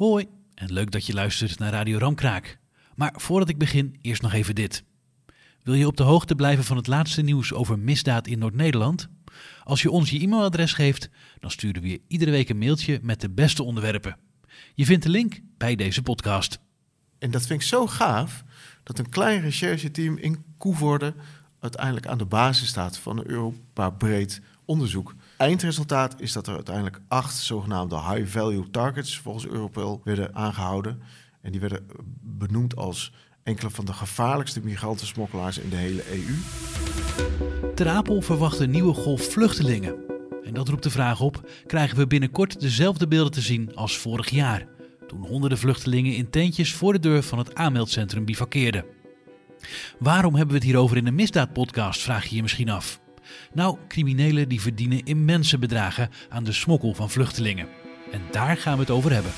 Hoi, en leuk dat je luistert naar Radio Ramkraak. Maar voordat ik begin, eerst nog even dit. Wil je op de hoogte blijven van het laatste nieuws over misdaad in Noord-Nederland? Als je ons je e-mailadres geeft, dan sturen we je iedere week een mailtje met de beste onderwerpen. Je vindt de link bij deze podcast. En dat vind ik zo gaaf dat een klein rechercheteam in Koevoorde uiteindelijk aan de basis staat van een Europa breed onderzoek. Eindresultaat is dat er uiteindelijk acht zogenaamde high-value targets volgens Europol werden aangehouden. En die werden benoemd als enkele van de gevaarlijkste migrantensmokkelaars in de hele EU. Ter Apel verwacht een nieuwe golf vluchtelingen. En dat roept de vraag op: krijgen we binnenkort dezelfde beelden te zien als vorig jaar? Toen honderden vluchtelingen in tentjes voor de deur van het aanmeldcentrum bivakkeerden. Waarom hebben we het hierover in een misdaadpodcast, vraag je je misschien af. Nou, criminelen die verdienen immense bedragen aan de smokkel van vluchtelingen. En daar gaan we het over hebben.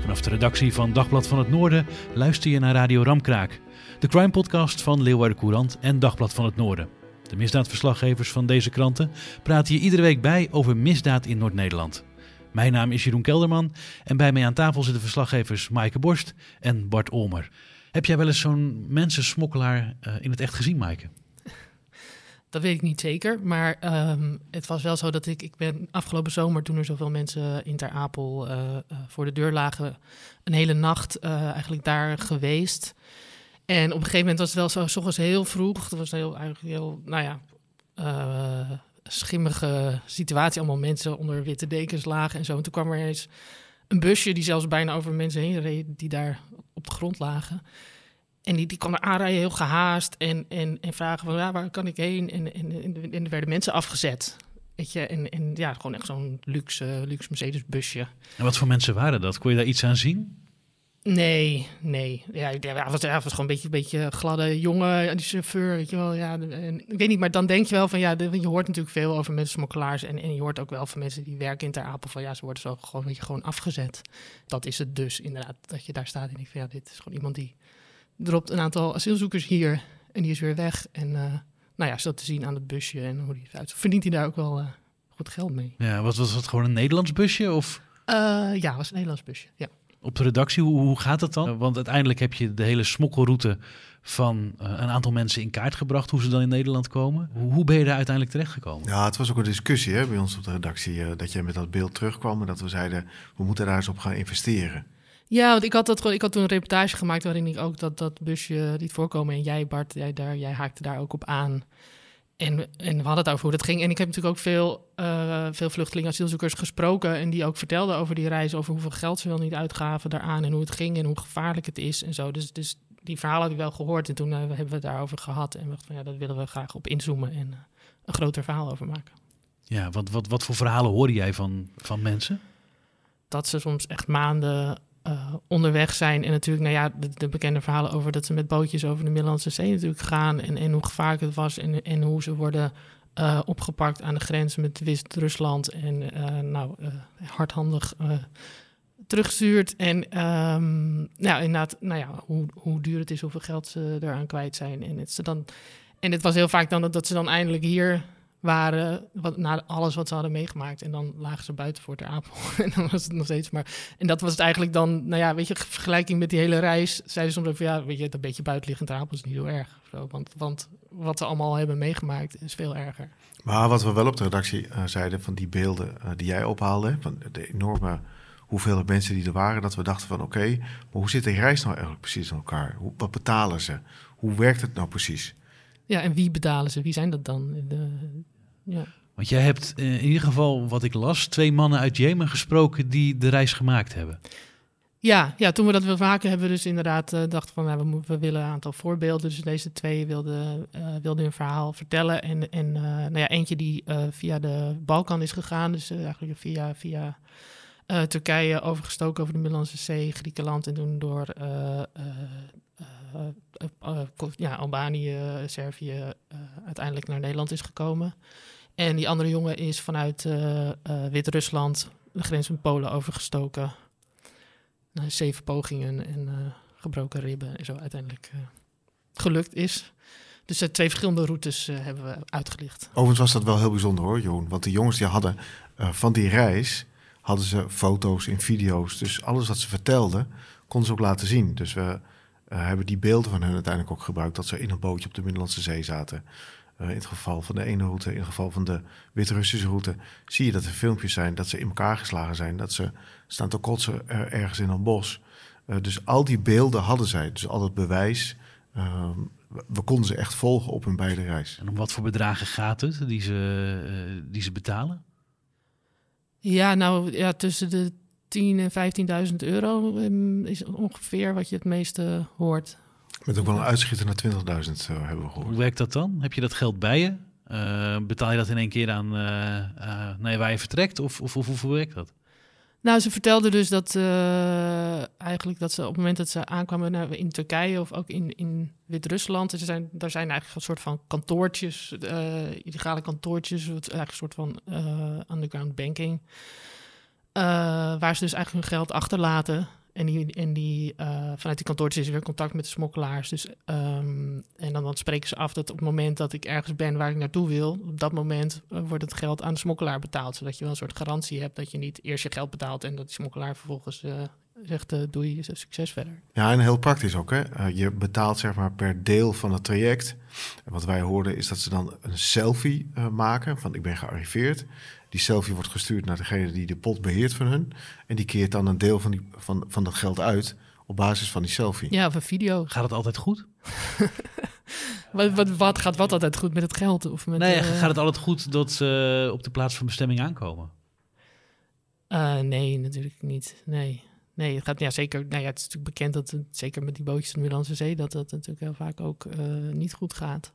Vanaf de redactie van Dagblad van het Noorden luister je naar Radio Ramkraak, de crime-podcast van Leeuwarden Courant en Dagblad van het Noorden. De misdaadverslaggevers van deze kranten praten je iedere week bij over misdaad in Noord-Nederland. Mijn naam is Jeroen Kelderman en bij mij aan tafel zitten verslaggevers Maaike Borst en Bart Olmer. Heb jij wel eens zo'n mensensmokkelaar uh, in het echt gezien, Maaike? Dat weet ik niet zeker, maar um, het was wel zo dat ik, ik ben afgelopen zomer, toen er zoveel mensen in Ter Apel uh, uh, voor de deur lagen, een hele nacht eigenlijk daar geweest. En op een gegeven moment was het wel zo, s heel vroeg, het was heel, eigenlijk heel, nou ja, schimmige situatie. Allemaal mensen onder witte dekens lagen en zo. En toen kwam er eens een busje die zelfs bijna over mensen heen reed, die daar op de grond lagen. En die, die kwam er aanrijden, heel gehaast. En, en, en vragen van, ja, waar kan ik heen? En, en, en, en er werden mensen afgezet. Weet je, en, en ja, gewoon echt zo'n luxe, luxe Mercedes-busje. En wat voor mensen waren dat? Kon je daar iets aan zien? Nee, nee. Ja, hij was, hij was gewoon een beetje, een beetje gladde jongen, die chauffeur, weet je wel. Ja, en, ik weet niet, maar dan denk je wel van, ja, je hoort natuurlijk veel over mensensmokkelaars. En, en je hoort ook wel van mensen die werken in Ter Apel van, ja, ze worden zo gewoon, weet je, gewoon afgezet. Dat is het dus, inderdaad, dat je daar staat en denkt van, ja, dit is gewoon iemand die dropt een aantal asielzoekers hier en die is weer weg. En uh, nou ja, is dat te zien aan het busje en hoe die eruit Verdient hij daar ook wel uh, goed geld mee. Ja, was, was het gewoon een Nederlands busje? Of? Uh, ja, was een Nederlands busje, ja. Op de redactie, hoe, hoe gaat dat dan? Want uiteindelijk heb je de hele smokkelroute van uh, een aantal mensen in kaart gebracht, hoe ze dan in Nederland komen. Hoe, hoe ben je daar uiteindelijk terechtgekomen? Ja, het was ook een discussie hè, bij ons op de redactie, uh, dat je met dat beeld terugkwam en dat we zeiden, we moeten daar eens op gaan investeren. Ja, want ik had, dat, ik had toen een reportage gemaakt waarin ik ook dat, dat busje liet voorkomen. En jij, Bart, jij, daar, jij haakte daar ook op aan. En, en we hadden het over hoe dat ging. En ik heb natuurlijk ook veel, uh, veel vluchtelingen, asielzoekers gesproken. En die ook vertelden over die reis, over hoeveel geld ze wel niet uitgaven daaraan. En hoe het ging en hoe gevaarlijk het is en zo. Dus, dus die verhalen heb ik wel gehoord. En toen uh, hebben we het daarover gehad. En we dachten van ja, dat willen we graag op inzoomen en uh, een groter verhaal over maken. Ja, wat, wat, wat voor verhalen hoorde jij van, van mensen? Dat ze soms echt maanden uh, onderweg zijn. En natuurlijk, nou ja, de, de, bekende verhalen over dat ze met bootjes over de Middellandse Zee natuurlijk gaan. En, en hoe gevaarlijk het was en, en hoe ze worden uh, opgepakt aan de grens met Wit-Rusland. En uh, nou, hardhandig teruggestuurd. En um, nou, inderdaad, nou ja, hoe, hoe duur het is, hoeveel geld ze eraan kwijt zijn. En het, ze dan, en het was heel vaak dan dat, dat ze dan eindelijk hier waren wat, na alles wat ze hadden meegemaakt. En dan lagen ze buiten voor Ter Apel. en dan was het nog steeds maar... En dat was het eigenlijk dan, nou ja, weet je, vergelijking met die hele reis... zeiden ze soms ja, weet je, een beetje buitenliggend Apel is niet heel erg. Want, want wat ze allemaal hebben meegemaakt is veel erger. Maar wat we wel op de redactie uh, zeiden van die beelden uh, die jij ophaalde... van de enorme hoeveelheid mensen die er waren... dat we dachten van, oké, maar hoe zit die reis nou eigenlijk precies in elkaar? Hoe, wat betalen ze? Hoe werkt het nou precies? Ja, en wie betalen ze? Wie zijn dat dan? De, ja. Want jij hebt in ieder geval, wat ik las, twee mannen uit Jemen gesproken die de reis gemaakt hebben. Ja, ja toen we dat wilden maken, hebben we dus inderdaad uh, dacht van, nou, we, we, willen een aantal voorbeelden. Dus deze twee wilden, uh, wilden hun verhaal vertellen. En, en uh, nou ja, eentje die via de Balkan is gegaan, dus eigenlijk via, via Turkije overgestoken over de Middellandse Zee, Griekenland en toen door ja, Albanië, Servië uiteindelijk naar Nederland is gekomen. En die andere jongen is vanuit Wit-Rusland de grens met Polen overgestoken. Nou, zeven pogingen en gebroken ribben en zo uiteindelijk gelukt is. Dus twee verschillende routes hebben we uitgelicht. Overigens was dat wel heel bijzonder hoor, Johan. Want de jongens die hadden van die reis hadden ze foto's en video's. Dus alles wat ze vertelden, konden ze ook laten zien. Dus we uh, hebben die beelden van hen uiteindelijk ook gebruikt... dat ze in een bootje op de Middellandse Zee zaten. Uh, in het geval van de ene route, in het geval van de Wit-Russische route... zie je dat er filmpjes zijn dat ze in elkaar geslagen zijn. Dat ze staan te kotsen ergens in een bos. Uh, dus al die beelden hadden zij. Dus al het bewijs... Ehm, we konden ze echt volgen op hun beide reis. En om wat voor bedragen gaat het die ze, die ze betalen? Ja, nou ja, tussen de 10 en 15.000 euro um, is ongeveer wat je het meeste hoort. Met ook wel een uitschieter naar 20.000 uh, hebben we gehoord. Hoe werkt dat dan? Heb je dat geld bij je? Uh, betaal je dat in één keer aan uh, nee, waar je vertrekt? Of, of, of, of hoe werkt dat? Nou, ze vertelde dus dat uh, eigenlijk dat ze op het moment dat ze aankwamen naar, in Turkije of ook in, in Wit-Rusland, er zijn, daar zijn eigenlijk een soort van kantoortjes, uh, illegale kantoortjes, eigenlijk een soort van uh, underground banking, waar ze dus eigenlijk hun geld achterlaten. En die, die, uh, vanuit die kantoortjes is weer contact met de smokkelaars. Dus, um, en dan, dan spreken ze af dat op het moment dat ik ergens ben waar ik naartoe wil, op dat moment uh, wordt het geld aan de smokkelaar betaald. Zodat je wel een soort garantie hebt dat je niet eerst je geld betaalt en dat die smokkelaar vervolgens zegt: doe je succes verder. Ja, en heel praktisch ook. Hè? je betaalt zeg maar per deel van het traject. En wat wij hoorden is dat ze dan een selfie maken van ik ben gearriveerd. Die selfie wordt gestuurd naar degene die de pot beheert van hun. En die keert dan een deel van, die, van, van dat geld uit op basis van die selfie. Ja, of een video. Gaat het altijd goed? wat, wat, wat, gaat wat altijd goed met het geld? Of met, nee, uh... gaat het altijd goed dat ze op de plaats van bestemming aankomen? Uh, nee, natuurlijk niet. Nee. Nee, het gaat ja, zeker. Nou ja, het is natuurlijk bekend dat het, zeker met die bootjes in de Middellandse Zee, dat dat natuurlijk heel vaak ook uh, niet goed gaat.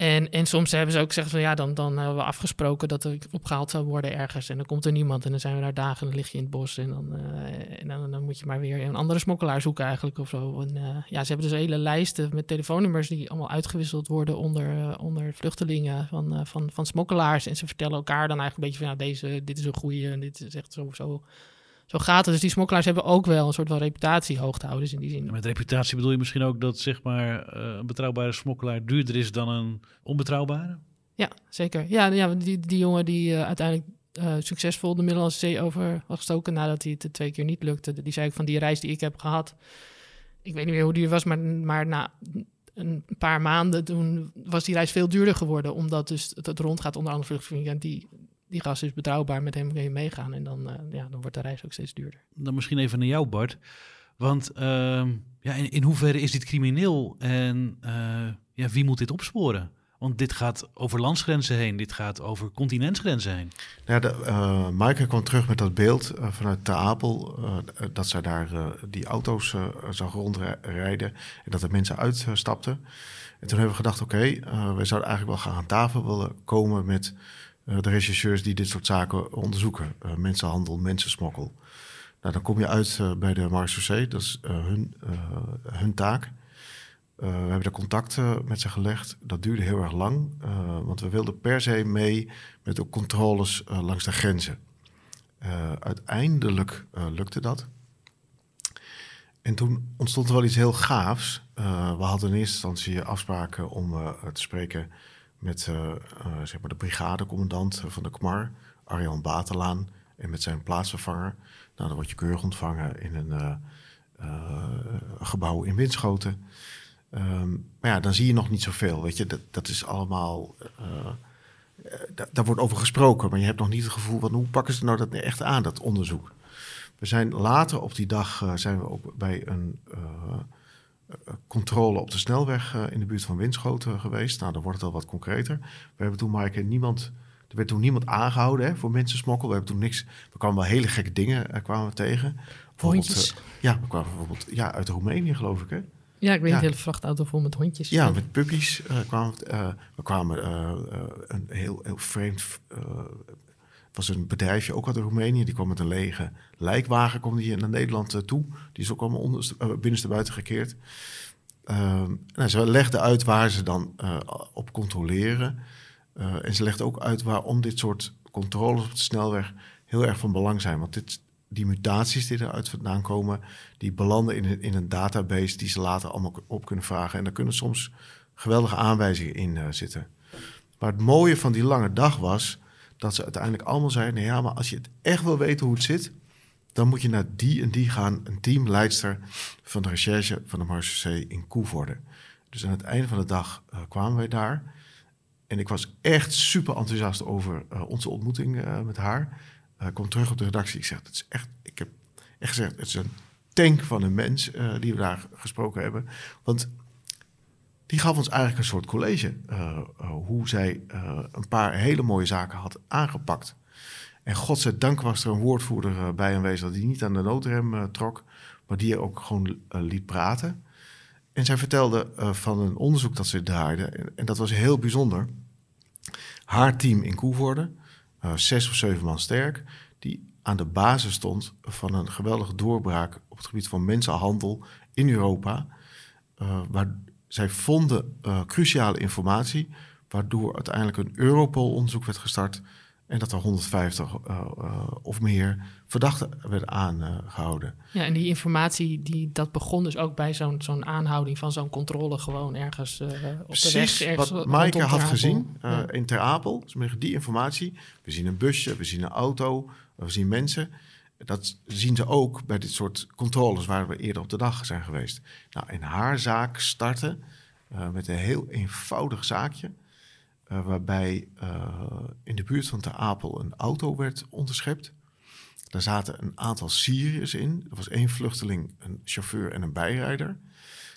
En, en soms hebben ze ook gezegd van ja, dan, dan hebben we afgesproken dat er opgehaald zou worden ergens. En dan komt er niemand en dan zijn we daar dagen en dan lig je in het bos. En dan, uh, en dan, dan, moet je maar weer een andere smokkelaar zoeken eigenlijk of zo. En uh, ja, ze hebben dus hele lijsten met telefoonnummers die allemaal uitgewisseld worden onder, uh, onder vluchtelingen van, van, van smokkelaars. En ze vertellen elkaar dan eigenlijk een beetje van ja, deze, dit is een goede en dit is echt zo, zo, zo gaat het. Dus die smokkelaars hebben ook wel een soort van reputatie hoog te houden. Dus in die zin. met reputatie bedoel je misschien ook dat zeg maar, uh, een betrouwbare smokkelaar duurder is dan een onbetrouwbare? Ja, zeker. Ja, ja die, die jongen die uh, uiteindelijk uh, succesvol de Middellandse Zee over was gestoken nadat hij het twee keer niet lukte. Die zei ik van die reis die ik heb gehad. Ik weet niet meer hoe die was, maar, maar na een paar maanden toen was die reis veel duurder geworden. Omdat dus het, het rondgaat onder andere vluchtelingen die die gast is betrouwbaar, met hem kun je meegaan. En dan, uh, ja, dan wordt de reis ook steeds duurder. Dan misschien even naar jou, Bart. Want uh, ja, in, in, hoeverre is dit crimineel en uh, ja, wie moet dit opsporen? Want dit gaat over landsgrenzen heen, dit gaat over continentsgrenzen heen. Ja, de, uh, Maaike kwam terug met dat beeld uh, vanuit Ter Apel, uh, dat zij daar die auto's zag rondrijden en dat er mensen uitstapten. En toen hebben we gedacht, oké, okay, wij zouden eigenlijk wel gaan aan tafel willen komen met uh, de rechercheurs die dit soort zaken onderzoeken. Uh, mensenhandel, mensensmokkel. Nou, dan kom je uit uh, bij de marechaussee, dat is hun, hun taak. we hebben er contact met ze gelegd. Dat duurde heel erg lang, want we wilden per se mee met de controles langs de grenzen. uiteindelijk lukte dat. En toen ontstond er wel iets heel gaafs. we hadden in eerste instantie afspraken om te spreken met uh, uh, zeg maar de brigadecommandant van de KMAR, Arjan Batelaan, en met zijn plaatsvervanger. Nou, dan word je keurig ontvangen in een gebouw in Winschoten. Um, maar ja, dan zie je nog niet zoveel, weet je. Dat, dat is allemaal... daar wordt over gesproken, maar je hebt nog niet het gevoel van... hoe pakken ze nou dat echt aan, dat onderzoek? We zijn later op die dag zijn we ook bij een eh, controle op de snelweg eh, in de buurt van Winschoten geweest. Nou, dan wordt het al wat concreter. We hebben toen, Maaike, niemand... Er werd toen niemand aangehouden hè, voor mensensmokkel. We hebben toen niks... We kwamen wel hele gekke dingen uh, kwamen we tegen. Hondjes? Uh, ja, we kwamen bijvoorbeeld ja, uit Roemenië, geloof ik, hè? Ja, ik weet ja. een hele vrachtauto vol met hondjes. Ja, met puppies uh, kwamen we. we kwamen een heel, heel vreemd was een bedrijfje ook uit Roemenië. Die kwam met een lege lijkwagen kwam die naar Nederland eh, toe. Die is ook allemaal onderste, uh, binnenste buiten gekeerd. Uh, nou, ze legde uit waar ze dan uh, op controleren. en ze legde ook uit waarom dit soort controles op de snelweg heel erg van belang zijn. Want dit, die mutaties die eruit vandaan komen, die belanden in in een database die ze later allemaal op kunnen vragen. En daar kunnen soms geweldige aanwijzingen in zitten. Maar het mooie van die lange dag was dat ze uiteindelijk allemaal zeiden: ja, maar als je het echt wil weten hoe het zit, dan moet je naar die en die gaan, een teamleidster van de recherche van de Marseillais in Koevoorde. Dus aan het einde van de dag uh, kwamen wij daar. En ik was echt super enthousiast over uh, onze ontmoeting uh, met haar. Kom terug op de redactie. Ik zeg: het is echt, ik heb echt gezegd, het is een tank van een mens die we daar gesproken hebben. Want die gaf ons eigenlijk een soort college. Uh, hoe zij uh, een paar hele mooie zaken had aangepakt. En godzijdank was er een woordvoerder bij aanwezig die niet aan de noodrem trok, maar die ook gewoon liet praten. En zij vertelde van een onderzoek dat ze draaide, en, en, dat was heel bijzonder. Haar team in Koevoorde, zes of zeven man sterk, die aan de basis stond van een geweldige doorbraak op het gebied van mensenhandel in Europa. waar, zij vonden uh, cruciale informatie, waardoor uiteindelijk een Europol-onderzoek werd gestart en dat er 150 uh, uh, of meer verdachten werden aangehouden. Ja, en die informatie die dat begon dus ook bij zo'n zo'n aanhouding van zo'n controle gewoon ergens uh, op Precies, de weg. Ergens wat Maaike had gezien ja. in Ter Apel, dus die informatie. We zien een busje, we zien een auto, we zien mensen. Dat zien ze ook bij dit soort controles waar we eerder op de dag zijn geweest. Nou, en haar zaak startte uh, met een heel eenvoudig zaakje. Uh, waarbij uh, in de buurt van Ter Apel een auto werd onderschept. Daar zaten een aantal Syriërs in. Er was één vluchteling, een chauffeur en een bijrijder.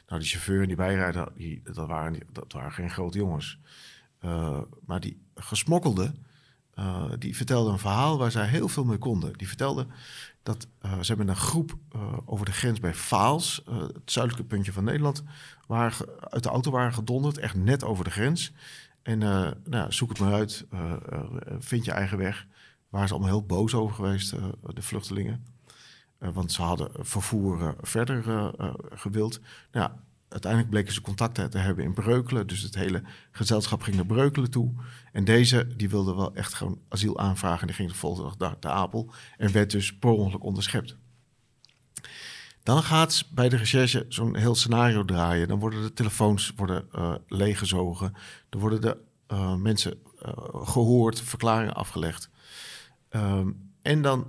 Nou, die chauffeur en die bijrijder, die, dat, waren, dat waren geen grote jongens. maar die gesmokkelde uh, die vertelde een verhaal waar zij heel veel mee konden. Die vertelde dat uh, ze hebben een groep uh, over de grens bij Vaals, het zuidelijke puntje van Nederland, waar uit de auto waren gedonderd, echt net over de grens. En nou, zoek het maar uit, vind je eigen weg. Waar ze allemaal heel boos over geweest, de vluchtelingen. want ze hadden vervoer verder gewild. Nou, uiteindelijk bleken ze contact te hebben in Breukelen. Dus het hele gezelschap ging naar Breukelen toe. En deze, die wilde wel echt gewoon asiel aanvragen. En die ging de volgende dag naar de Apel. En werd dus per ongeluk onderschept. Dan gaat bij de recherche zo'n heel scenario draaien. Dan worden de telefoons worden, uh, leeggezogen. Dan worden de uh, mensen uh, gehoord, verklaringen afgelegd. Um, en dan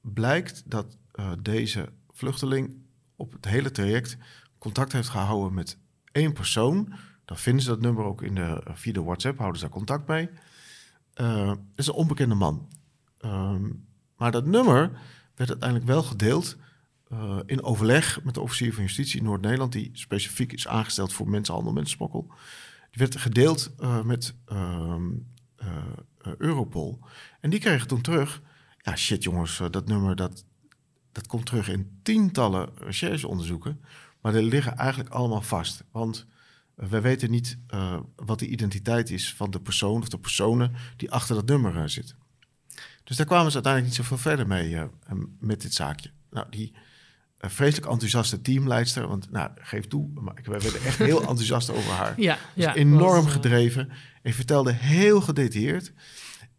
blijkt dat deze vluchteling op het hele traject contact heeft gehouden met één persoon. Dan vinden ze dat nummer ook in de, via de WhatsApp, houden ze daar contact mee. Uh, is een onbekende man. Um, maar dat nummer werd uiteindelijk wel gedeeld uh, in overleg met de officier van justitie in Noord-Nederland, die specifiek is aangesteld voor mensenhandel, mensensmokkel. Die werd gedeeld met ehm, Europol. En die kregen toen terug, ja shit jongens, dat nummer dat, dat komt terug in tientallen rechercheonderzoeken. Maar die liggen eigenlijk allemaal vast. Want uh, wij weten niet uh, wat de identiteit is van de persoon of de personen die achter dat nummer uh, zitten. Dus daar kwamen ze uiteindelijk niet zoveel verder mee met dit zaakje. Nou, die vreselijk enthousiaste teamleidster, want nou, geef toe, maar wij werden echt heel enthousiast over haar. Ja, dus ja enorm was, gedreven. En vertelde heel gedetailleerd.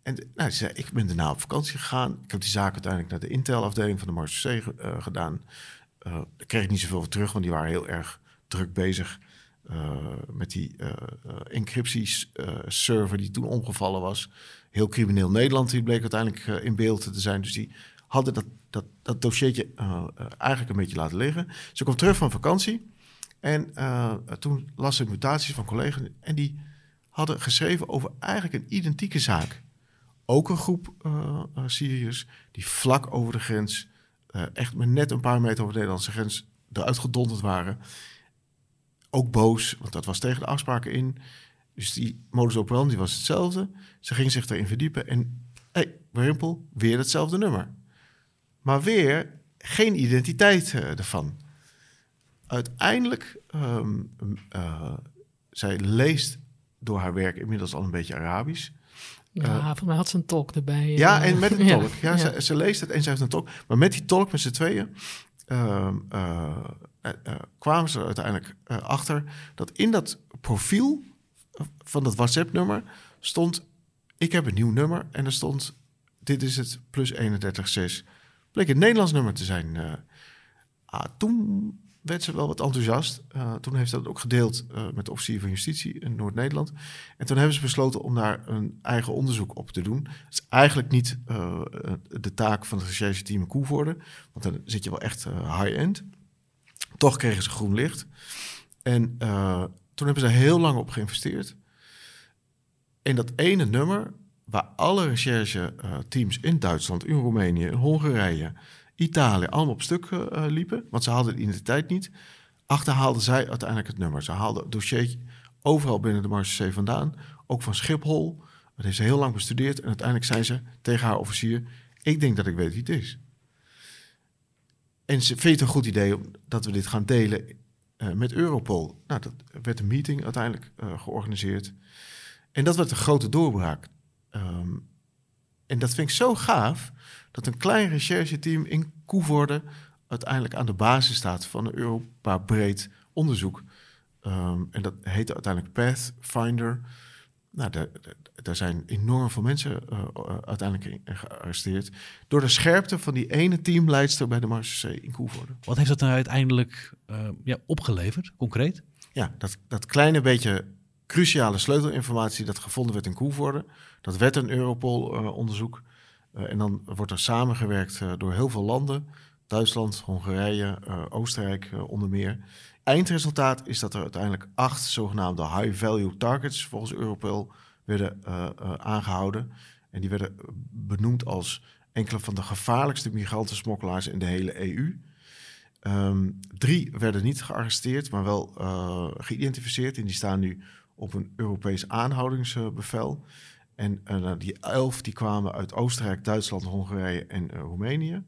En nou, ze zei, ik ben daarna op vakantie gegaan. Ik heb die zaak uiteindelijk naar de Intel-afdeling van de Marseille gedaan. Uh, daar kreeg ik niet zoveel terug, want die waren heel erg druk bezig uh, met die uh, encryptieserver die toen omgevallen was. Heel crimineel Nederland, die bleek uiteindelijk in beeld te zijn. Dus die hadden dat, dat, dat dossiertje eigenlijk een beetje laten liggen. Ze kwam terug van vakantie en toen las ze mutaties van collega's en die hadden geschreven over eigenlijk een identieke zaak. Ook een groep Syriërs die vlak over de grens uh, echt maar net een paar meter over de Nederlandse grens eruit gedonderd waren. Ook boos, want dat was tegen de afspraken in. Dus die modus operandi was hetzelfde. Ze ging zich erin verdiepen en, hé, hey, Wimpel, weer hetzelfde nummer. Maar weer geen identiteit uh, ervan. Uiteindelijk, um, zij leest door haar werk inmiddels al een beetje Arabisch. Ja, volgens mij had ze een tolk erbij. Ja, eh. en met een tolk. Ja, Ze, ze leest het en ze heeft een tolk. Maar met die tolk, met z'n tweeën, ehm, eh, eh, eh, kwamen ze uiteindelijk eh, achter dat in dat profiel van dat WhatsApp-nummer stond: Ik heb een nieuw nummer. En er stond: Dit is het plus 316. Bleek een Nederlands nummer te zijn. eh. ah, toen werd ze wel wat enthousiast. Eh, toen heeft ze dat ook gedeeld eh, met de officier van justitie in Noord-Nederland. En toen hebben ze besloten om daar een eigen onderzoek op te doen. Dat is eigenlijk niet eh, de taak van het rechercheteam in Koevoorde. Want dan zit je wel echt high-end. Toch kregen ze groen licht. En toen hebben ze heel lang op geïnvesteerd. En dat ene nummer, waar alle recherche-teams in Duitsland, in Roemenië, in Hongarije, Italië allemaal op stuk eh, liepen, want ze hadden de identiteit niet, achterhaalden zij uiteindelijk het nummer. Ze haalden het dossier overal binnen de Marseillais vandaan, ook van Schiphol. Dat heeft ze heel lang bestudeerd en uiteindelijk zei ze tegen haar officier: Ik denk dat ik weet wie het is. En ze vindt het een goed idee dat we dit gaan delen eh, met Europol. Nou, dat werd een meeting uiteindelijk eh, georganiseerd. En dat werd een grote doorbraak. Ehm, en dat vind ik zo gaaf dat een klein rechercheteam in Koevoorde uiteindelijk aan de basis staat van een Europa breed onderzoek. Ehm, en dat heette uiteindelijk Pathfinder. Nou, daar, daar- zijn enorm veel mensen eh, eh, uiteindelijk in- gearresteerd. Door de scherpte van die ene teamleidster bij de Marseillais in Koevoorde. Wat heeft dat nou uiteindelijk eh, ja, opgeleverd, concreet? Ja, dat, dat kleine beetje cruciale sleutelinformatie dat gevonden werd in Koevoorde, dat werd een Europol-onderzoek. En dan wordt er samengewerkt eh, door heel veel landen. Duitsland, Hongarije, eh, Oostenrijk eh, onder meer. Eindresultaat is dat er uiteindelijk acht zogenaamde high-value targets volgens Europol werden eh, eh, aangehouden. En die werden benoemd als enkele van de gevaarlijkste migrantensmokkelaars in de hele EU. Ehm, drie werden niet gearresteerd, maar wel eh, geïdentificeerd. En die staan nu op een Europees aanhoudingsbevel. En eh, nou, die elf die kwamen uit Oostenrijk, Duitsland, Hongarije en eh, Roemenië.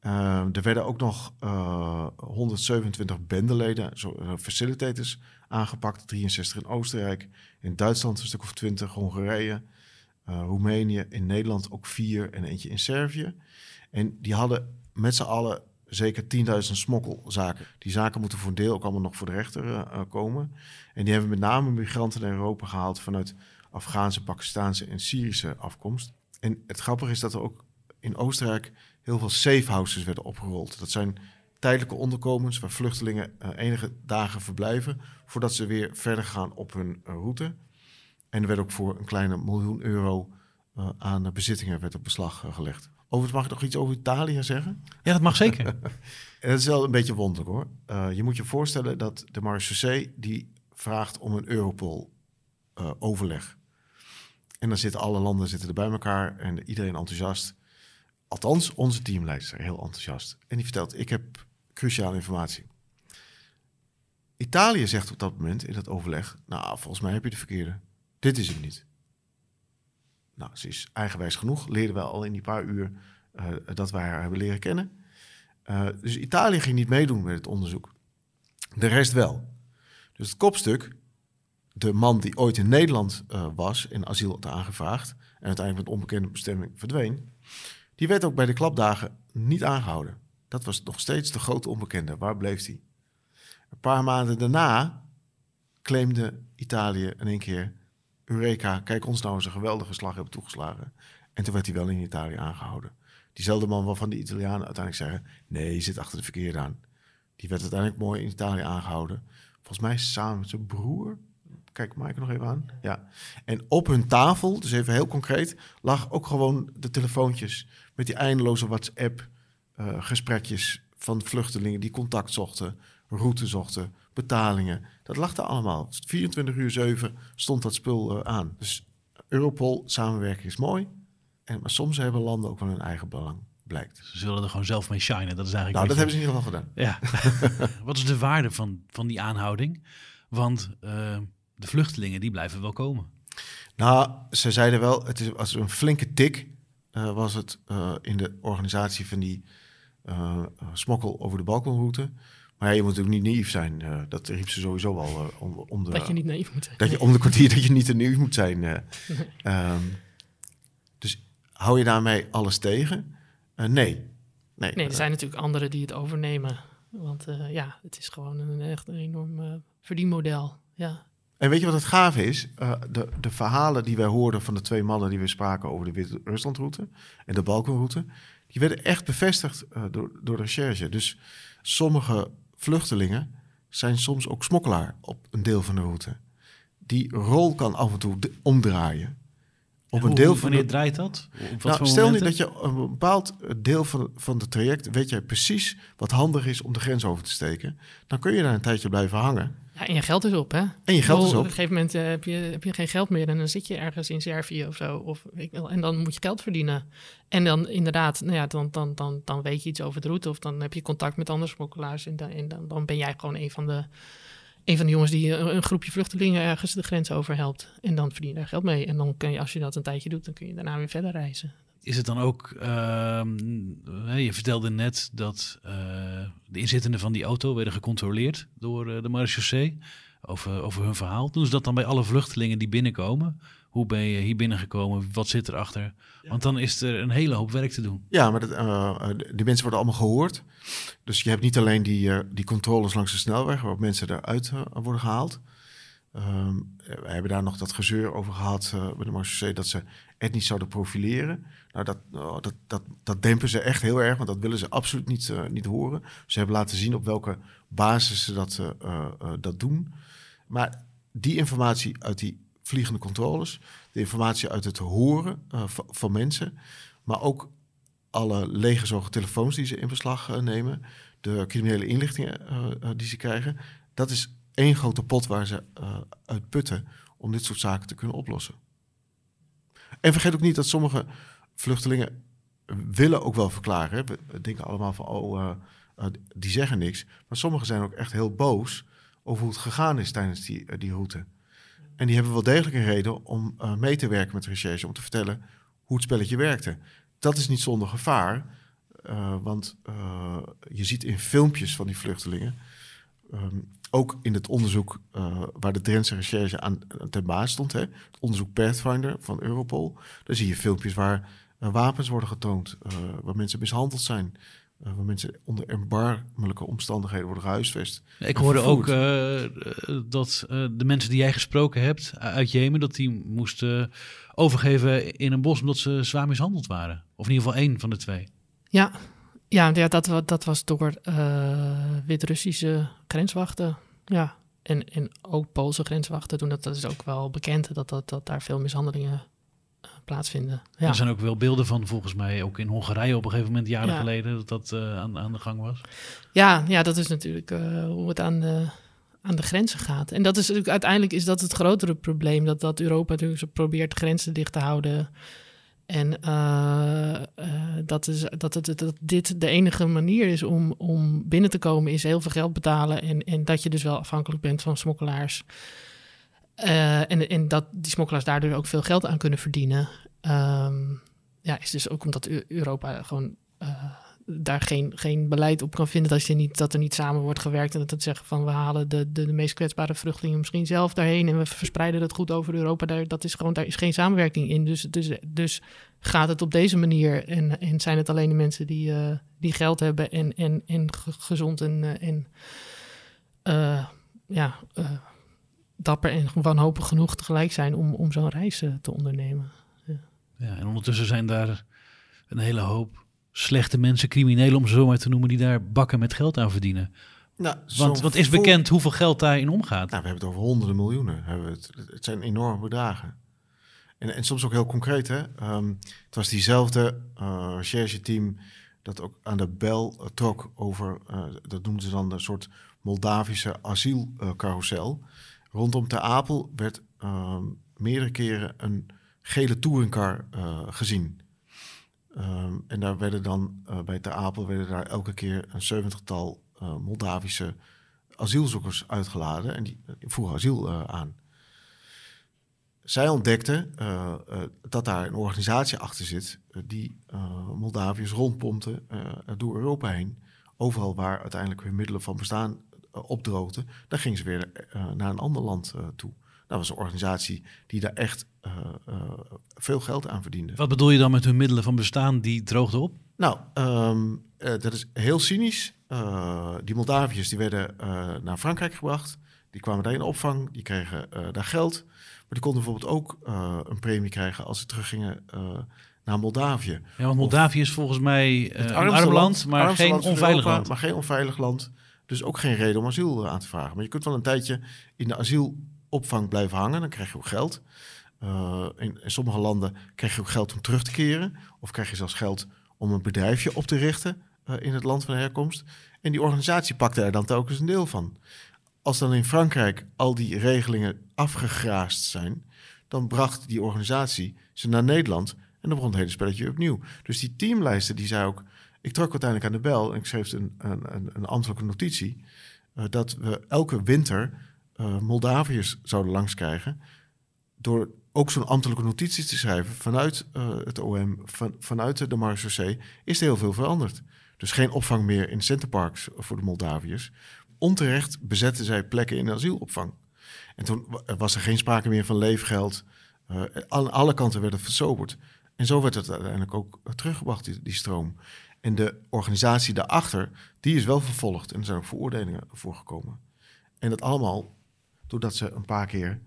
Ehm, er werden ook nog eh, 127 bendeleden, zo, eh, facilitators, aangepakt. 63 in Oostenrijk, in Duitsland een stuk of 20, Hongarije, eh, Roemenië, in Nederland ook vier en eentje in Servië. En die hadden met z'n allen zeker 10.000 smokkelzaken. Die zaken moeten voor een deel ook allemaal nog voor de rechter eh, eh, komen. En die hebben met name migranten naar Europa gehaald vanuit Afghaanse, Pakistaanse en Syrische afkomst. En het grappige is dat er ook in Oostenrijk heel veel safe houses werden opgerold. Dat zijn tijdelijke onderkomens waar vluchtelingen eh, enige dagen verblijven voordat ze weer verder gaan op hun eh, route. En er werd ook voor een kleine miljoen euro eh, aan bezittingen werd op beslag gelegd. Overigens mag ik nog iets over Italië zeggen? Ja, dat mag zeker. En dat is wel een beetje wonderlijk hoor. Je moet je voorstellen dat de marechaussee die vraagt om een Europol-overleg. En dan zitten alle landen zitten er bij elkaar en iedereen enthousiast. Althans, onze teamleider heel enthousiast. En die vertelt, ik heb cruciale informatie. Italië zegt op dat moment in dat overleg... nou, volgens mij heb je de verkeerde. Dit is hem niet. Nou, ze is eigenwijs genoeg. Leerden we al in die paar uur eh, dat wij haar hebben leren kennen. Uh, dus Italië ging niet meedoen met het onderzoek. De rest wel. Dus het kopstuk, de man die ooit in Nederland uh, was en asiel had aangevraagd en uiteindelijk met onbekende bestemming verdween, die werd ook bij de klapdagen niet aangehouden. Dat was nog steeds de grote onbekende. Waar bleef hij? Een paar maanden daarna claimde Italië in één keer: Eureka, kijk ons nou eens een geweldige slag hebben toegeslagen. En toen werd hij wel in Italië aangehouden. Diezelfde man waarvan de Italianen uiteindelijk zeggen: nee, je zit achter de verkeerde aan. Die werd uiteindelijk mooi in Italië aangehouden. Volgens mij samen met zijn broer. Kijk Mike nog even aan. Ja. En op hun tafel, dus even heel concreet, lag ook gewoon de telefoontjes met die eindeloze WhatsApp-gesprekjes van vluchtelingen die contact zochten, route zochten, betalingen. Dat lag er allemaal. 24 uur 7 stond dat spul uh, aan. Dus Europol samenwerking is mooi. En, maar soms hebben landen ook wel hun eigen belang, blijkt. Ze zullen er gewoon zelf mee shinen. Dat is eigenlijk. Nou, dat hebben ze in ieder geval gedaan. Ja. Wat is de waarde van, van die aanhouding? Want uh, de vluchtelingen die blijven wel komen. Nou, ze zeiden wel, het is als een flinke tik uh, was het uh, in de organisatie van die smokkel over de Balkanroute. Maar ja, je moet ook niet naïef zijn. Uh, dat riep ze sowieso al uh, om, om, de... Dat je niet naïef moet zijn. Dat je om de kwartier dat je niet te naïef moet zijn. Uh. Nee. Um, dus hou je daarmee alles tegen? nee. Nee, nee er zijn natuurlijk anderen die het overnemen. Want ja, het is gewoon een echt een enorm verdienmodel. Ja. En weet je wat het gaaf is? Uh, de, de verhalen die wij hoorden van de twee mannen die we spraken over de Wit-Ruslandroute en de Balkanroute, die werden echt bevestigd uh, door, door de recherche. Dus sommige vluchtelingen zijn soms ook smokkelaar op een deel van de route. Die rol kan af en toe omdraaien. Op een deel van wanneer draait dat? Nou, stel nu dat je een bepaald deel van, van het traject weet jij precies wat handig is om de grens over te steken. Dan kun je daar een tijdje blijven hangen. Ja, en je geld is op, hè? En je geld is op. Op een gegeven moment uh, heb, je, heb je geen geld meer en dan zit je ergens in Servië of zo. Of, en dan moet je geld verdienen. En dan inderdaad, nou ja, dan, dan, dan, dan weet je iets over de route of dan heb je contact met andere smokkelaars. En dan, en dan, dan ben jij gewoon een van de een van de jongens die een, groepje vluchtelingen ergens de grens over helpt. En dan verdien je daar geld mee. En dan kun je, als je dat een tijdje doet, dan kun je daarna weer verder reizen. Is het dan ook, uh, je vertelde net dat uh, de inzittenden van die auto werden gecontroleerd door uh, de marechaussee over, over hun verhaal. Doen ze dat dan bij alle vluchtelingen die binnenkomen? Hoe ben je hier binnengekomen? Wat zit erachter? Want dan is er een hele hoop werk te doen. Ja, maar dat, uh, die mensen worden allemaal gehoord. Dus je hebt niet alleen die, die controles langs de snelweg... waarop mensen eruit worden gehaald. Um, we hebben daar nog dat gezeur over gehad bij de Marseillais... dat ze etnisch zouden profileren. Nou, dat, oh, dat, dat, dat dempen ze echt heel erg, want dat willen ze absoluut niet, niet horen. Ze hebben laten zien op welke basis ze dat, dat doen. Maar die informatie uit die vliegende controles, de informatie uit het horen uh, van mensen, maar ook alle legerzogen telefoons die ze in beslag uh, nemen, de criminele inlichtingen uh, die ze krijgen. Dat is één grote pot waar ze uit putten om dit soort zaken te kunnen oplossen. En vergeet ook niet dat sommige vluchtelingen willen ook wel verklaren. We denken allemaal van, oh, die zeggen niks. Maar sommigen zijn ook echt heel boos over hoe het gegaan is tijdens die, die route. En die hebben wel degelijk een reden om uh, mee te werken met de recherche, om te vertellen hoe het spelletje werkte. Dat is niet zonder gevaar, uh, want uh, je ziet in filmpjes van die vluchtelingen, um, ook in het onderzoek waar de Drentse recherche aan ten baas stond, hè, het onderzoek Pathfinder van Europol, daar zie je filmpjes waar wapens worden getoond, waar mensen mishandeld zijn. Uh, waar mensen onder erbarmelijke omstandigheden worden gehuisvest. Ik hoorde ook uh, dat uh, de mensen die jij gesproken hebt uit Jemen, dat die moesten overgeven in een bos omdat ze zwaar mishandeld waren. Of in ieder geval één van de twee. Ja, ja, ja dat, dat was door Wit-Russische grenswachten. Ja, en, en ook Poolse grenswachten doen dat. Dat is ook wel bekend dat, dat, dat daar veel mishandelingen plaatsvinden. Ja. Er zijn ook wel beelden van, volgens mij, ook in Hongarije op een gegeven moment, jaren geleden, dat dat uh, aan, aan de gang was. Ja, ja dat is natuurlijk uh, hoe het aan de, aan de grenzen gaat. En dat is natuurlijk uiteindelijk is dat het grotere probleem, dat, dat Europa natuurlijk probeert grenzen dicht te houden. En uh, dat, is, dat, het, dit de enige manier is om, om binnen te komen, is heel veel geld betalen. En, en dat je dus wel afhankelijk bent van smokkelaars. Uh, en, en dat die smokkelaars daardoor ook veel geld aan kunnen verdienen. Um, ja, is dus ook omdat Europa gewoon daar geen, geen beleid op kan vinden. Dat, je niet, dat er niet samen wordt gewerkt. En dat het zeggen van we halen de, de, meest kwetsbare vluchtelingen misschien zelf daarheen. En we verspreiden dat goed over Europa. Daar, dat is gewoon, daar is geen samenwerking in. Dus, dus, dus gaat het op deze manier. En, en zijn het alleen de mensen die, uh, die geld hebben en, en, en gezond en, en ja dapper en wanhopig genoeg tegelijk zijn om, om zo'n reis te ondernemen. Ja, en ondertussen zijn daar een hele hoop slechte mensen, criminelen om ze zo maar te noemen, die daar bakken met geld aan verdienen. Nou, want, want is bekend hoeveel geld daarin omgaat? Nou, we hebben het over honderden miljoenen. Hebben het. het zijn enorme bedragen. En, en soms ook heel concreet. Hè? Um, het was diezelfde uh, recherche-team dat ook aan de bel uh, trok over, uh, dat noemden ze dan een soort Moldavische asielcarousel. Rondom Ter Apel werd uh, meerdere keren een gele touringcar gezien. Um, en daar werden dan uh, bij Ter Apel werden daar elke keer een zeventigtal uh, Moldavische asielzoekers uitgeladen en die, vroegen asiel aan. Zij ontdekten dat daar een organisatie achter zit die Moldaviërs rondpompte door Europa heen overal waar uiteindelijk hun middelen van bestaan opdroogden, dan gingen ze weer naar een ander land toe. Dat was een organisatie die daar echt veel geld aan verdiende. Wat bedoel je dan met hun middelen van bestaan die droogden op? Nou, um, dat is heel cynisch. die Moldaviërs die werden naar Frankrijk gebracht. Die kwamen daar in opvang, die kregen daar geld. Maar die konden bijvoorbeeld ook een premie krijgen als ze teruggingen naar Moldavië. Ja, want Moldavië is volgens mij een arm land, maar geen onveilig land. Maar geen onveilig land. Dus ook geen reden om asiel aan te vragen. Maar je kunt wel een tijdje in de asielopvang blijven hangen. Dan krijg je ook geld. Uh, in, in, sommige landen krijg je ook geld om terug te keren. Of krijg je zelfs geld om een bedrijfje op te richten uh, in het land van herkomst. En die organisatie pakte er dan telkens een deel van. Als dan in Frankrijk al die regelingen afgegraast zijn, dan bracht die organisatie ze naar Nederland en dan begon het hele spelletje opnieuw. Dus die teamlijsten, die zei ook... Ik trok uiteindelijk aan de bel en ik schreef een, een, een ambtelijke notitie... Uh, dat we elke winter uh, Moldaviërs zouden langskrijgen... door ook zo'n ambtelijke notitie te schrijven vanuit uh, het OM, van, vanuit de marechaussee... is er heel veel veranderd. Dus geen opvang meer in centerparks voor de Moldaviërs. Onterecht bezetten zij plekken in asielopvang. En toen was er geen sprake meer van leefgeld... aan alle kanten werd het versoberd. En zo werd het uiteindelijk ook teruggebracht, die, die stroom. En de organisatie daarachter, die is wel vervolgd. En er zijn ook veroordelingen voor gekomen. En dat allemaal doordat ze een paar keer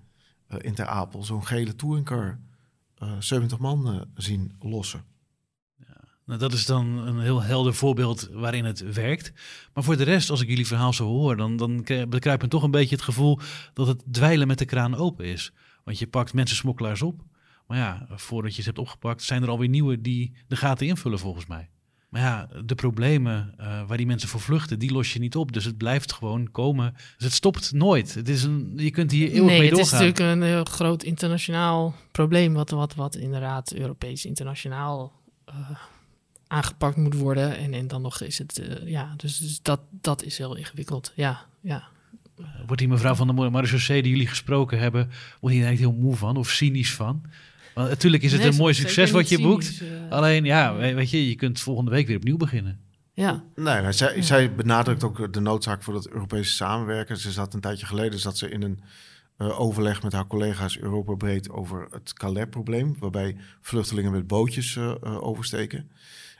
uh, in Apel zo'n gele touringcar uh, 70 man uh, zien lossen. Ja, nou, dat is dan een heel helder voorbeeld waarin het werkt. Maar voor de rest, als ik jullie verhaal zo hoor, dan, dan bekruipt me toch een beetje het gevoel dat het dweilen met de kraan open is. Want je pakt mensen smokkelaars op. Maar ja, voordat je ze hebt opgepakt, zijn er alweer nieuwe die de gaten invullen volgens mij. Maar ja, de problemen uh, waar die mensen voor vluchten, die los je niet op. Dus het blijft gewoon komen. Dus het stopt nooit. Het is een, je kunt hier eeuwig nee, mee doorgaan. het is natuurlijk een heel groot internationaal probleem... wat, wat, wat inderdaad Europees internationaal uh, aangepakt moet worden. En, en dan nog is het... Uh, ja, dus, dus dat, dat is heel ingewikkeld. Ja, ja. Wordt die mevrouw van de marechaussee die jullie gesproken hebben... wordt hier eigenlijk heel moe van of cynisch van... Want natuurlijk is het Nee, een mooi succes wat je boekt. cynisch, eh. Alleen ja, we- weet je, je kunt volgende week weer opnieuw beginnen. Ja, Nee, zij, zij benadrukt ook de noodzaak voor dat Europese samenwerken. Ze zat een tijdje geleden zat ze in een eh, overleg met haar collega's Europa breed over het Calais-probleem, waarbij vluchtelingen met bootjes eh, oversteken.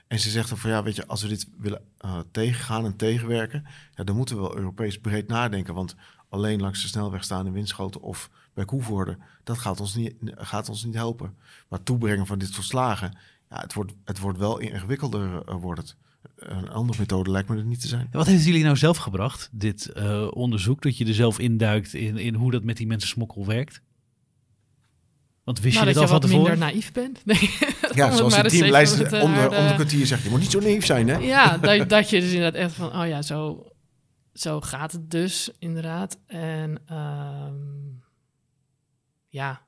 En ze zegt dan van ja, weet je, als we dit willen tegengaan en tegenwerken, ja, dan moeten we wel Europees breed nadenken. Want alleen langs de snelweg staan in Winschoten of bij Koevoorde, dat gaat ons niet, gaat ons niet helpen. Maar toebrengen van dit soort slagen, ja, het wordt, het wordt wel ingewikkelder eh, wordt het. Een andere methode lijkt me er niet te zijn. Wat heeft jullie nou zelf gebracht, dit eh, onderzoek, dat je er zelf induikt in, in hoe dat met die mensensmokkel werkt? Want wist nou, je dat het je al van wat minder naïef bent. Nee. Ja, Om het zoals even teamlijst om de, harde- om de kwartier zegt, je moet niet zo naïef zijn, hè? Ja, dat, dat je dus inderdaad echt van, oh ja, zo, zo gaat het dus inderdaad. En ehm, ja.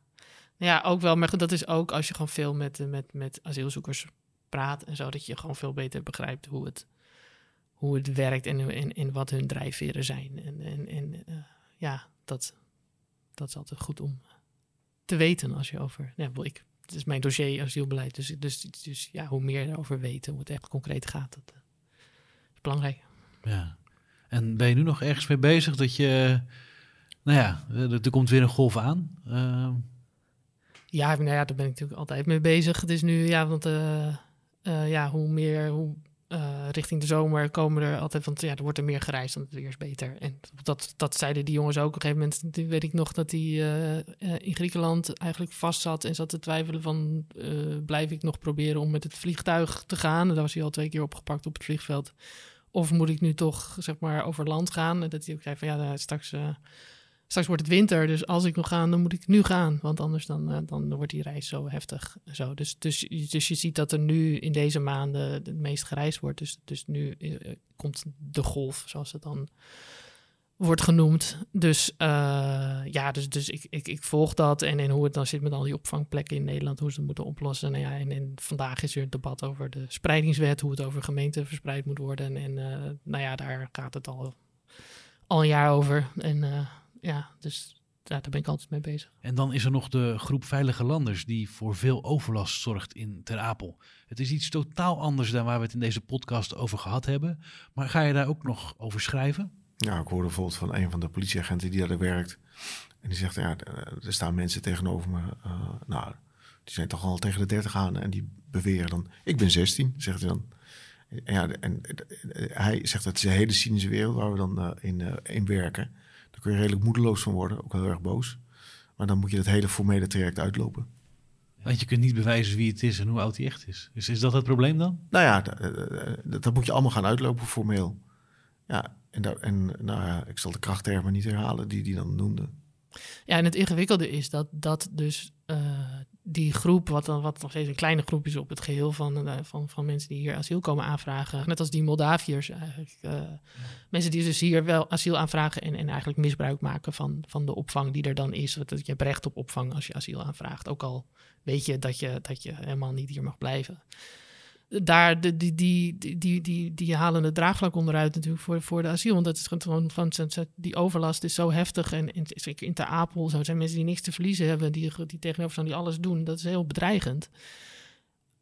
ja, ook wel, maar dat is ook als je gewoon veel met, met, met asielzoekers praat en zo, dat je gewoon veel beter begrijpt hoe het, hoe het werkt en, en, en wat hun drijfveren zijn. En, en, en eh, ja, dat, dat is altijd goed om te weten als je over, ja, wel, ik, het is mijn dossier asielbeleid, dus, dus, dus ja, hoe meer erover weet, hoe het echt concreet gaat, dat eh, is belangrijk. Ja. En ben je nu nog ergens mee bezig dat je, nou ja, er, er komt weer een golf aan. Ehm, Ja, nou ja, daar ben ik natuurlijk altijd mee bezig. Het is nu, ja, want eh, eh, ja, hoe meer, hoe eh, richting de zomer komen er altijd, want ja, er wordt er meer gereisd, want het weer is beter. En dat, dat zeiden die jongens ook op een gegeven moment. Die weet ik nog dat eh, eh, in Griekenland eigenlijk vast zat en zat te twijfelen van, eh, blijf ik nog proberen om met het vliegtuig te gaan? En daar was hij al twee keer opgepakt op het vliegveld. Of moet ik nu toch, zeg maar, over land gaan? En dat hij ook zei van, ja, straks... straks wordt het winter, dus als ik wil gaan, dan moet ik nu gaan. Want anders dan, eh, dan wordt die reis zo heftig. en Zo. Dus, dus, dus je ziet dat er nu in deze maanden het meest gereisd wordt. Dus, dus nu eh, komt de golf, zoals het dan wordt genoemd. Dus eh, ja, dus, dus ik, ik, ik volg dat. En, en hoe het dan zit met al die opvangplekken in Nederland, hoe ze het moeten oplossen. Nou ja, en, en vandaag is er een debat over de spreidingswet, hoe het over gemeenten verspreid moet worden. En eh, nou ja, daar gaat het al, al een jaar over. En ja, dus ja, daar ben ik altijd mee bezig. En dan is er nog de groep Veilige Landers die voor veel overlast zorgt in Ter Apel. Het is iets totaal anders dan waar we het in deze podcast over gehad hebben. Maar ga je daar ook nog over schrijven? Ja, ik hoorde bijvoorbeeld van een van de politieagenten die daar werkt. En die zegt, ja, er staan mensen tegenover me. Uh, nou, die zijn toch al tegen de 30 aan. En die beweren dan, ik ben 16, zegt hij dan. En, ja, en hij zegt dat het is een hele cynische wereld waar we dan uh, in, uh, in werken. Daar kun je redelijk moedeloos van worden, ook heel erg boos. Maar dan moet je dat hele formele traject uitlopen. Want je kunt niet bewijzen wie het is en hoe oud hij echt is. Is, is dat het probleem dan? Nou ja, dat, dat moet je allemaal gaan uitlopen formeel. Ja, en, daar, en nou ja, ik zal de krachttermen niet herhalen die die dan noemde. Ja, en het ingewikkelde is dat, dat dus uh, die groep, wat, dan, wat nog steeds een kleine groep is op het geheel van, uh, van, van mensen die hier asiel komen aanvragen. Net als die Moldaviërs eigenlijk. Uh. Mensen die dus hier wel asiel aanvragen en, en eigenlijk misbruik maken van, van de opvang die er dan is. Want je hebt recht op opvang als je asiel aanvraagt. Ook al weet je dat je, dat je helemaal niet hier mag blijven daar de, die, die, die, die, die halen het draagvlak onderuit natuurlijk voor, voor de asiel. Want dat is gewoon van die overlast is zo heftig. En, zeker in Ter Apel zo zijn mensen die niks te verliezen hebben, die, die tegenover staan, die alles doen. Dat is heel bedreigend.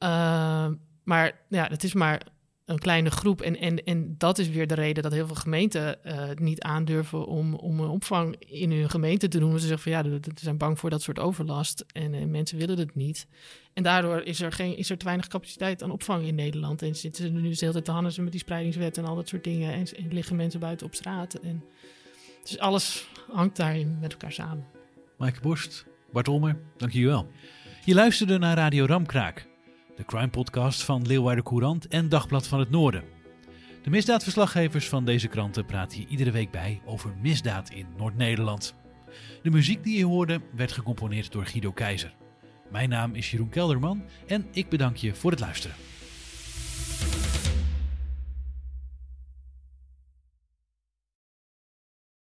Uh, maar ja, het is maar een kleine groep. En, en, en dat is weer de reden dat heel veel gemeenten uh, niet aandurven om, om een opvang in hun gemeente te doen. Ze zeggen van ja, ze zijn bang voor dat soort overlast en, en mensen willen het niet. En daardoor is er, geen, is er te weinig capaciteit aan opvang in Nederland. En zitten ze nu de hele tijd te handen met die spreidingswet en al dat soort dingen. En, en liggen mensen buiten op straat. En, dus alles hangt daarin met elkaar samen. Maaike Borst, Bart Olmer, dank je wel. Je luisterde naar Radio Ramkraak de crime-podcast van Leeuwarden Courant en Dagblad van het Noorden. De misdaadverslaggevers van deze kranten praten hier iedere week bij over misdaad in Noord-Nederland. De muziek die je hoorde werd gecomponeerd door Guido Keizer. Mijn naam is Jeroen Kelderman en ik bedank je voor het luisteren.